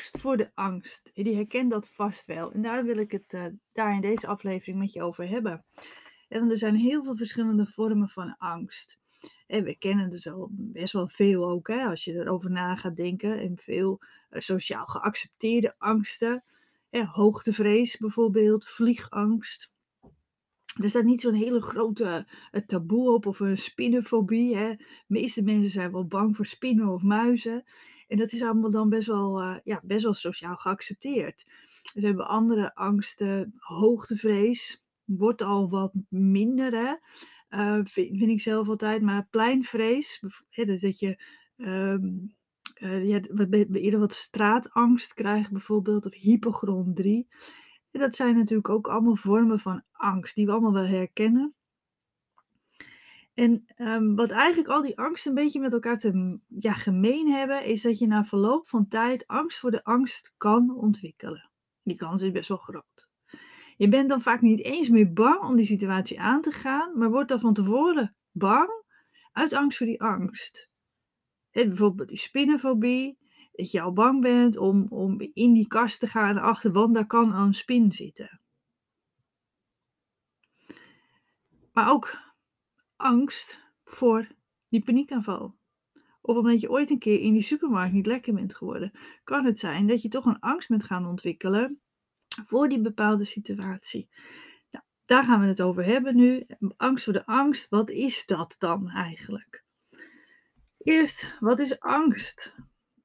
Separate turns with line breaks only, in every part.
angst voor de angst. Die herkent dat vast wel. En daar wil ik het uh, daar in deze aflevering met je over hebben. En er zijn heel veel verschillende vormen van angst. En we kennen dus al best wel veel ook, hè, als je erover na gaat denken. En veel uh, sociaal geaccepteerde angsten. Hoogtevrees bijvoorbeeld, vliegangst. Er staat niet zo'n hele grote uh, taboe op of een spinnenfobie. Hè. De meeste mensen zijn wel bang voor spinnen of muizen. En dat is allemaal dan best wel, uh, ja, best wel sociaal geaccepteerd. Er hebben andere angsten, hoogtevrees, wordt al wat minder, hè. Uh, vind, vind, ik zelf altijd. Maar pleinvrees, hè, dat je um, uh, eerder wat straatangst krijgt bijvoorbeeld, of hypochondrie. En dat zijn natuurlijk ook allemaal vormen van angst, die we allemaal wel herkennen. En um, wat eigenlijk al die angsten een beetje met elkaar te ja, gemeen hebben, is dat je na verloop van tijd angst voor de angst kan ontwikkelen. Die kans is best wel groot. Je bent dan vaak niet eens meer bang om die situatie aan te gaan, maar wordt dan van tevoren bang uit angst voor die angst. Bijvoorbeeld die spinnenfobie, dat je al bang bent om, om in die kast te gaan achter, want daar kan een spin zitten. Maar ook angst voor die paniekaanval. Of omdat je ooit een keer in die supermarkt niet lekker bent geworden, kan het zijn dat je toch een angst bent gaan ontwikkelen voor die bepaalde situatie. Nou, daar gaan we het over hebben nu. Angst voor de angst, wat is dat dan eigenlijk? Eerst, wat is angst?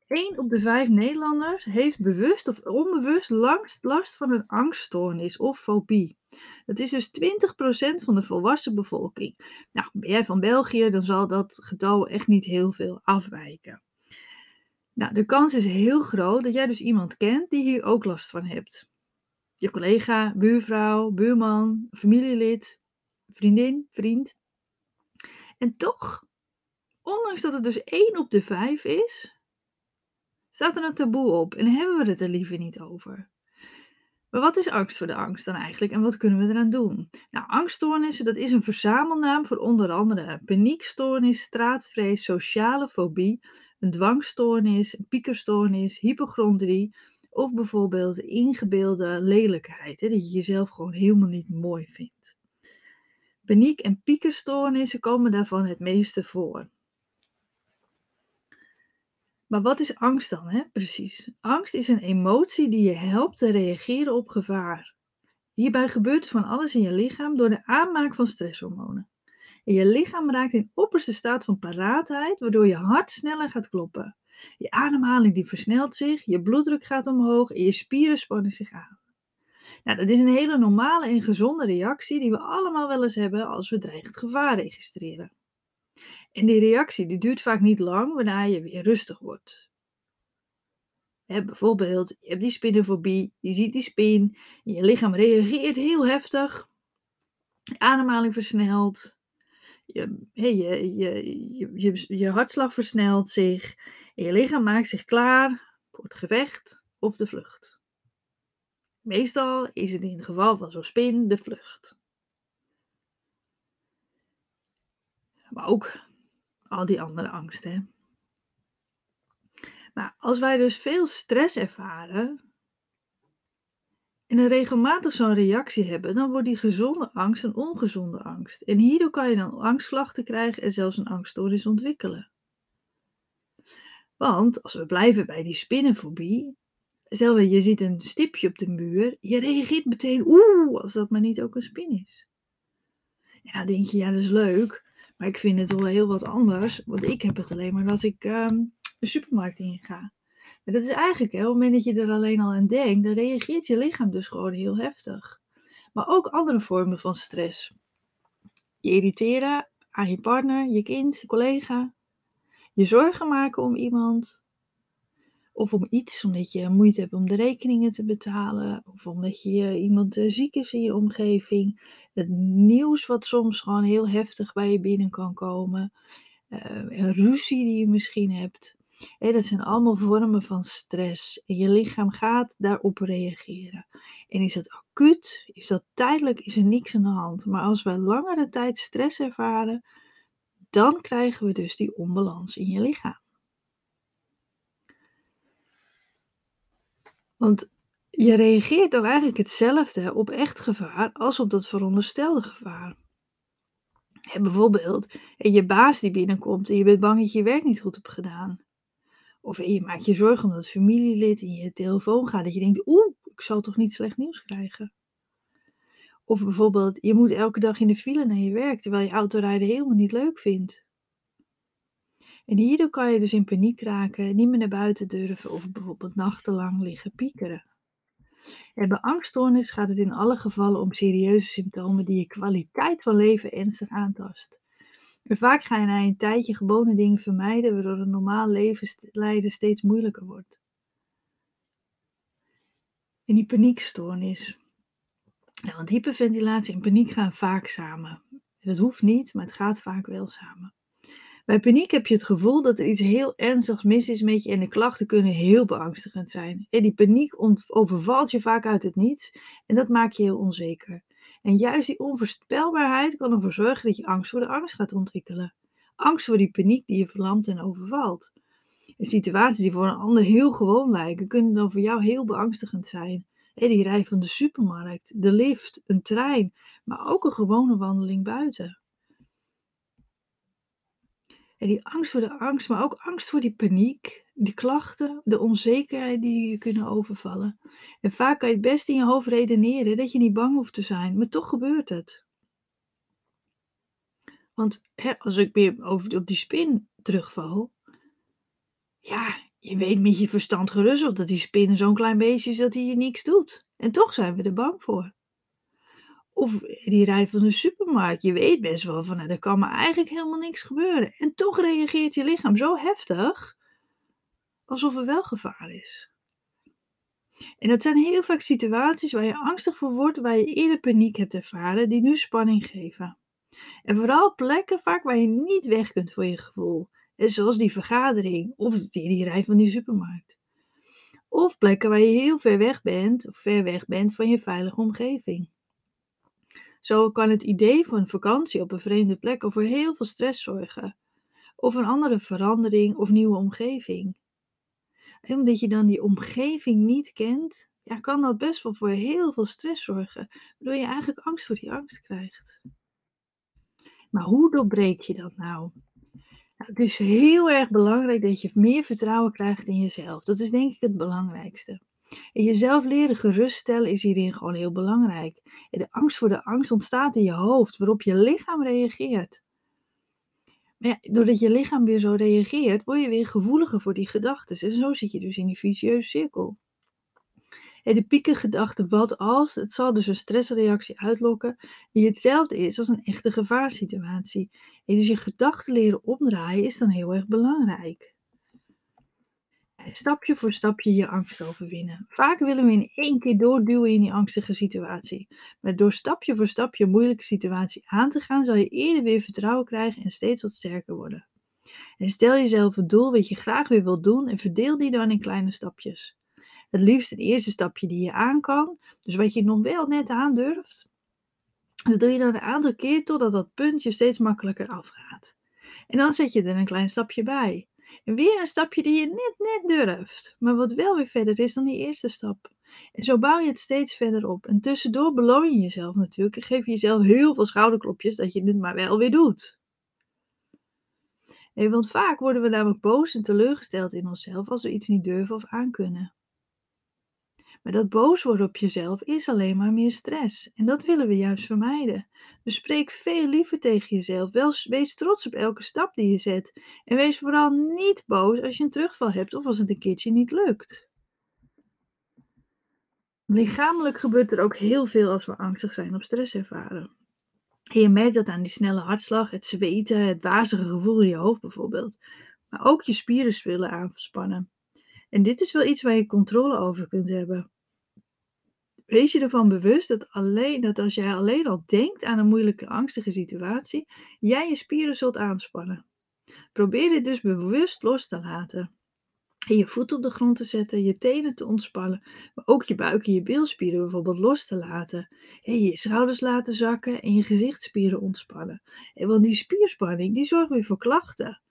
1 op de 5 Nederlanders heeft bewust of onbewust last van een angststoornis of fobie. Dat is dus 20% van de volwassen bevolking. Nou, ben jij van België, dan zal dat getal echt niet heel veel afwijken. Nou, de kans is heel groot dat jij dus iemand kent die hier ook last van hebt. Je collega, buurvrouw, buurman, familielid, vriendin, vriend. En toch, ondanks dat het dus 1 op de 5 is, staat er een taboe op en hebben we het er liever niet over. Maar wat is angst voor de angst dan eigenlijk en wat kunnen we eraan doen? Nou, angststoornissen, dat is een verzamelnaam voor onder andere paniekstoornis, straatvrees, sociale fobie, een dwangstoornis, een piekerstoornis, hypochondrie of bijvoorbeeld ingebeelde lelijkheid, hè, dat je jezelf gewoon helemaal niet mooi vindt. Paniek- en piekerstoornissen komen daarvan het meeste voor. Maar wat is angst dan, hè? Precies. Angst is een emotie die je helpt te reageren op gevaar. Hierbij gebeurt van alles in je lichaam door de aanmaak van stresshormonen. En je lichaam raakt in opperste staat van paraatheid, waardoor je hart sneller gaat kloppen. Je ademhaling die versnelt zich, je bloeddruk gaat omhoog en je spieren spannen zich aan. Nou, dat is een hele normale en gezonde reactie die we allemaal wel eens hebben als we dreigend gevaar registreren. En die reactie die duurt vaak niet lang waarna je weer rustig wordt. bijvoorbeeld, je hebt die spinnenfobie, je ziet die spin, je lichaam reageert heel heftig, ademhaling versnelt, je, je, je, je, je hartslag versnelt zich en je lichaam maakt zich klaar voor het gevecht of de vlucht. Meestal is het in het geval van zo'n spin de vlucht. Maar ook al die andere angsten. Maar als wij dus veel stress ervaren en een regelmatig zo'n reactie hebben, dan wordt die gezonde angst een ongezonde angst. En hierdoor kan je dan angstklachten krijgen en zelfs een angststoornis ontwikkelen. Want als we blijven bij die spinnenfobie, stel je ziet een stipje op de muur, je reageert meteen, oeh, als dat maar niet ook een spin is. Ja, dan denk je, ja, dat is leuk. Maar ik vind het wel heel wat anders, want ik heb het alleen maar als ik um, de supermarkt inga. Maar dat is eigenlijk, hè, op het moment dat je er alleen al aan denkt, dan reageert je lichaam dus gewoon heel heftig. Maar ook andere vormen van stress. Je irriteren aan je partner, je kind, je collega. Je zorgen maken om iemand. Of om iets, omdat je moeite hebt om de rekeningen te betalen. Of omdat je iemand eh, ziek is in je omgeving. Het nieuws wat soms gewoon heel heftig bij je binnen kan komen. Uh, een ruzie die je misschien hebt. dat zijn allemaal vormen van stress. En je lichaam gaat daarop reageren. En is dat acuut, is dat tijdelijk, is er niks aan de hand. Maar als we langere tijd stress ervaren, dan krijgen we dus die onbalans in je lichaam. Want je reageert dan eigenlijk hetzelfde op echt gevaar als op dat veronderstelde gevaar. Bijvoorbeeld, eh, je baas die binnenkomt en je bent bang dat je je werk niet goed hebt gedaan. Of je maakt je zorgen omdat familielid in je telefoon gaat, dat je denkt, oeh, ik zal toch niet slecht nieuws krijgen. Of bijvoorbeeld, je moet elke dag in de file naar je werk, terwijl je autorijden helemaal niet leuk vindt. En hierdoor kan je dus in paniek raken, niet meer naar buiten durven of bijvoorbeeld nachtenlang liggen piekeren. En bij angststoornis gaat het in alle gevallen om serieuze symptomen die je kwaliteit van leven ernstig aantast. En vaak ga je na een tijdje gewone dingen vermijden, waardoor een normaal levensleiden steeds moeilijker wordt. En die paniekstoornis. Want hyperventilatie en paniek gaan vaak samen. Dat hoeft niet, maar het gaat vaak wel samen. Bij paniek heb je het gevoel dat er iets heel ernstigs mis is met je en de klachten kunnen heel beangstigend zijn. En die paniek overvalt je vaak uit het niets en dat maakt je heel onzeker. En juist die onvoorspelbaarheid kan ervoor zorgen dat je angst voor de angst gaat ontwikkelen. Angst voor die paniek die je verlamt en overvalt. En situaties die voor een ander heel gewoon lijken, kunnen dan voor jou heel beangstigend zijn. die rij van de supermarkt, de lift, een trein, maar ook een gewone wandeling buiten. Die angst voor de angst, maar ook angst voor die paniek, die klachten, de onzekerheid die je kunnen overvallen. En vaak kan je het best in je hoofd redeneren dat je niet bang hoeft te zijn, maar toch gebeurt het. Want hè, als ik weer over, op die spin terugval, ja, je weet met je verstand gerust dat die spin zo'n klein beestje is dat hij je niks doet. En toch zijn we er bang voor. Of die rij van de supermarkt. Je weet best wel van, nou, er kan me eigenlijk helemaal niks gebeuren. En toch reageert je lichaam zo heftig, alsof er wel gevaar is. En dat zijn heel vaak situaties waar je angstig voor wordt, waar je eerder paniek hebt ervaren, die nu spanning geven. En vooral plekken vaak waar je niet weg kunt voor je gevoel. Zoals die vergadering of die, die rij van die supermarkt. Of plekken waar je heel ver weg bent, of ver weg bent van je veilige omgeving. Zo kan het idee van een vakantie op een vreemde plek voor heel veel stress zorgen. Of een andere verandering of nieuwe omgeving. En omdat je dan die omgeving niet kent, ja, kan dat best wel voor heel veel stress zorgen. Waardoor je eigenlijk angst voor die angst krijgt. Maar hoe doorbreek je dat nou? nou? Het is heel erg belangrijk dat je meer vertrouwen krijgt in jezelf. Dat is denk ik het belangrijkste. En jezelf leren geruststellen is hierin gewoon heel belangrijk. En de angst voor de angst ontstaat in je hoofd, waarop je lichaam reageert. Maar doordat je lichaam weer zo reageert, word je weer gevoeliger voor die gedachten. En zo zit je dus in die vicieuze cirkel. En de piekengedachte, wat als, het zal dus een stressreactie uitlokken, die hetzelfde is als een echte gevaarsituatie. En dus je gedachten leren omdraaien is dan heel erg belangrijk stapje voor stapje je angst overwinnen. Vaak willen we in één keer doorduwen in die angstige situatie. Maar door stapje voor stapje een moeilijke situatie aan te gaan, zal je eerder weer vertrouwen krijgen en steeds wat sterker worden. En stel jezelf een doel wat je graag weer wilt doen en verdeel die dan in kleine stapjes. Het liefst een eerste stapje die je aan kan, dus wat je nog wel net aandurft. Dat doe je dan een aantal keer totdat dat puntje steeds makkelijker afgaat. En dan zet je er een klein stapje bij. En weer een stapje die je net, net durft, maar wat wel weer verder is dan die eerste stap. En zo bouw je het steeds verder op. En tussendoor beloon je jezelf natuurlijk en geef je jezelf heel veel schouderklopjes dat je het maar wel weer doet. Want vaak worden we namelijk boos en teleurgesteld in onszelf als we iets niet durven of aankunnen. Maar dat boos worden op jezelf is alleen maar meer stress. En dat willen we juist vermijden. Dus spreek veel liever tegen jezelf. Wees trots op elke stap die je zet. En wees vooral niet boos als je een terugval hebt of als het een keertje niet lukt. Lichamelijk gebeurt er ook heel veel als we angstig zijn of stress ervaren. En je merkt dat aan die snelle hartslag, het zweten, het wazige gevoel in je hoofd bijvoorbeeld. Maar ook je spieren zullen aanspannen. En dit is wel iets waar je controle over kunt hebben wees je ervan bewust dat, alleen, dat als jij alleen al denkt aan een moeilijke, angstige situatie, jij je spieren zult aanspannen. Probeer dit dus bewust los te laten. En je voet op de grond te zetten, je tenen te ontspannen, maar ook je buik en je bilspieren bijvoorbeeld los te laten. En je schouders laten zakken en je gezichtsspieren ontspannen. En want die spierspanning die zorgt weer voor klachten.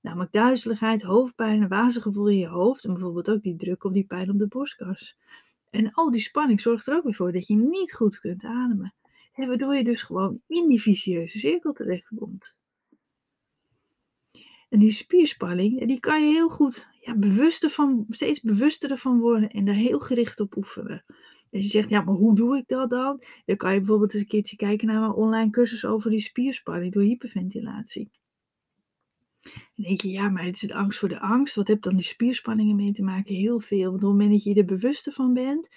Namelijk duizeligheid, hoofdpijn, een wazige in je hoofd en bijvoorbeeld ook die druk of die pijn op de borstkas. En al die spanning zorgt er ook weer voor dat je niet goed kunt ademen. En waardoor je dus gewoon in die vicieuze cirkel terechtkomt. En die spierspanning, die kan je heel goed ja, bewuster van, steeds bewuster van worden en daar heel gericht op oefenen. Dus je zegt, ja, maar hoe doe ik dat dan? Dan kan je bijvoorbeeld eens een keertje kijken naar een online cursus over die spierspanning door hyperventilatie. Dan denk je, ja, maar het is de angst voor de angst. Wat heb dan die spierspanningen mee te maken? Heel veel. Want op het moment dat je er bewuster van bent,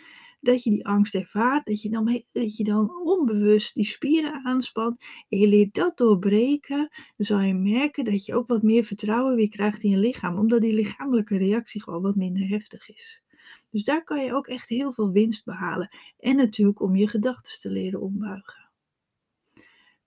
dat je die angst ervaart, dat je dan, dat je dan onbewust die spieren aanspant en je leert dat doorbreken, dan zal je merken dat je ook wat meer vertrouwen weer krijgt in je lichaam, omdat die lichamelijke reactie gewoon wat minder heftig is. Dus daar kan je ook echt heel veel winst behalen. En natuurlijk om je gedachten te leren ombuigen.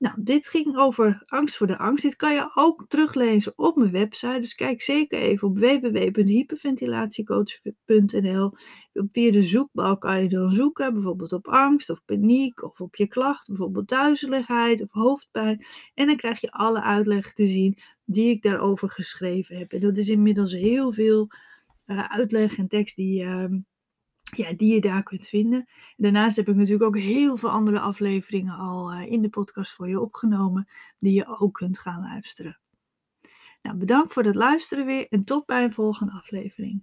Nou, dit ging over angst voor de angst. Dit kan je ook teruglezen op mijn website. Dus kijk zeker even op www.hyperventilatiecoach.nl. Via de zoekbalk kan je dan zoeken, bijvoorbeeld op angst of paniek of op je klachten, bijvoorbeeld duizeligheid of hoofdpijn. En dan krijg je alle uitleg te zien die ik daarover geschreven heb. En dat is inmiddels heel veel uh, uitleg en tekst die, uh, ja, die je daar kunt vinden. Daarnaast heb ik natuurlijk ook heel veel andere afleveringen al uh, in de podcast voor je opgenomen, die je ook kunt gaan luisteren. Nou, bedankt voor het luisteren weer en tot bij een volgende aflevering.